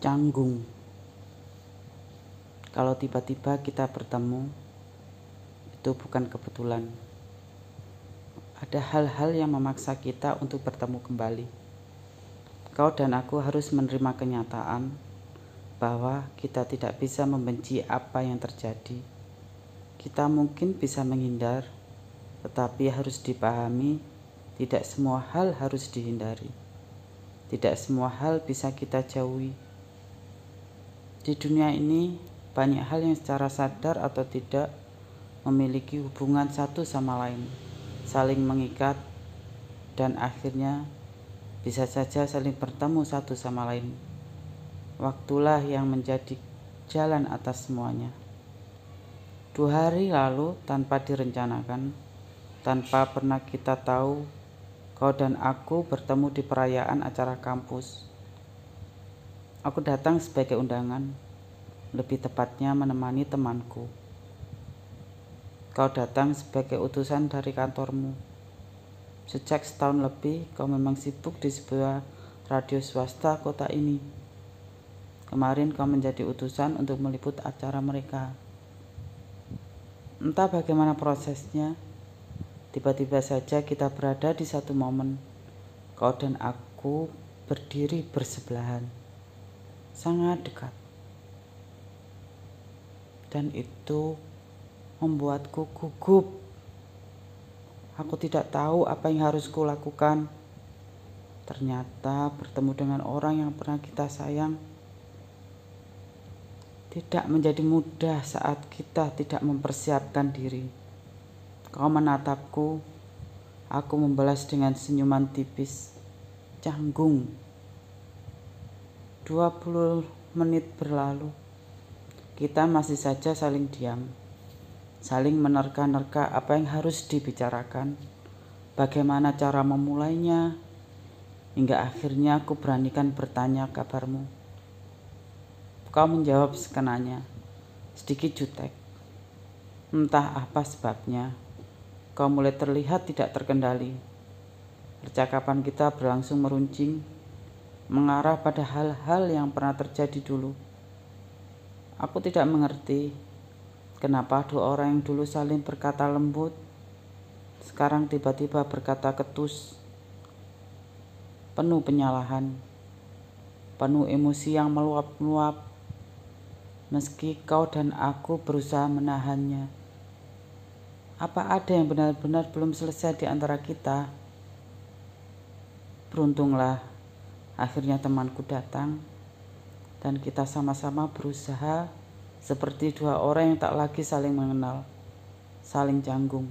canggung. Kalau tiba-tiba kita bertemu, itu bukan kebetulan. Ada hal-hal yang memaksa kita untuk bertemu kembali. Kau dan aku harus menerima kenyataan bahwa kita tidak bisa membenci apa yang terjadi. Kita mungkin bisa menghindar, tetapi harus dipahami tidak semua hal harus dihindari. Tidak semua hal bisa kita jauhi. Di dunia ini, banyak hal yang secara sadar atau tidak memiliki hubungan satu sama lain, saling mengikat, dan akhirnya bisa saja saling bertemu satu sama lain. Waktulah yang menjadi jalan atas semuanya. Dua hari lalu, tanpa direncanakan, tanpa pernah kita tahu Kau dan aku bertemu di perayaan acara kampus. Aku datang sebagai undangan, lebih tepatnya menemani temanku. Kau datang sebagai utusan dari kantormu. Sejak setahun lebih, kau memang sibuk di sebuah radio swasta kota ini. Kemarin kau menjadi utusan untuk meliput acara mereka. Entah bagaimana prosesnya, Tiba-tiba saja kita berada di satu momen. Kau dan aku berdiri bersebelahan. Sangat dekat. Dan itu membuatku gugup. Aku tidak tahu apa yang harus kulakukan. Ternyata bertemu dengan orang yang pernah kita sayang tidak menjadi mudah saat kita tidak mempersiapkan diri. Kau menatapku, aku membalas dengan senyuman tipis, canggung. 20 menit berlalu, kita masih saja saling diam, saling menerka-nerka apa yang harus dibicarakan, bagaimana cara memulainya, hingga akhirnya aku beranikan bertanya kabarmu. Kau menjawab sekenanya, sedikit jutek. Entah apa sebabnya, kau mulai terlihat tidak terkendali. Percakapan kita berlangsung meruncing, mengarah pada hal-hal yang pernah terjadi dulu. Aku tidak mengerti kenapa dua orang yang dulu saling berkata lembut, sekarang tiba-tiba berkata ketus, penuh penyalahan, penuh emosi yang meluap-luap, meski kau dan aku berusaha menahannya. Apa ada yang benar-benar belum selesai di antara kita? Beruntunglah, akhirnya temanku datang dan kita sama-sama berusaha seperti dua orang yang tak lagi saling mengenal, saling canggung.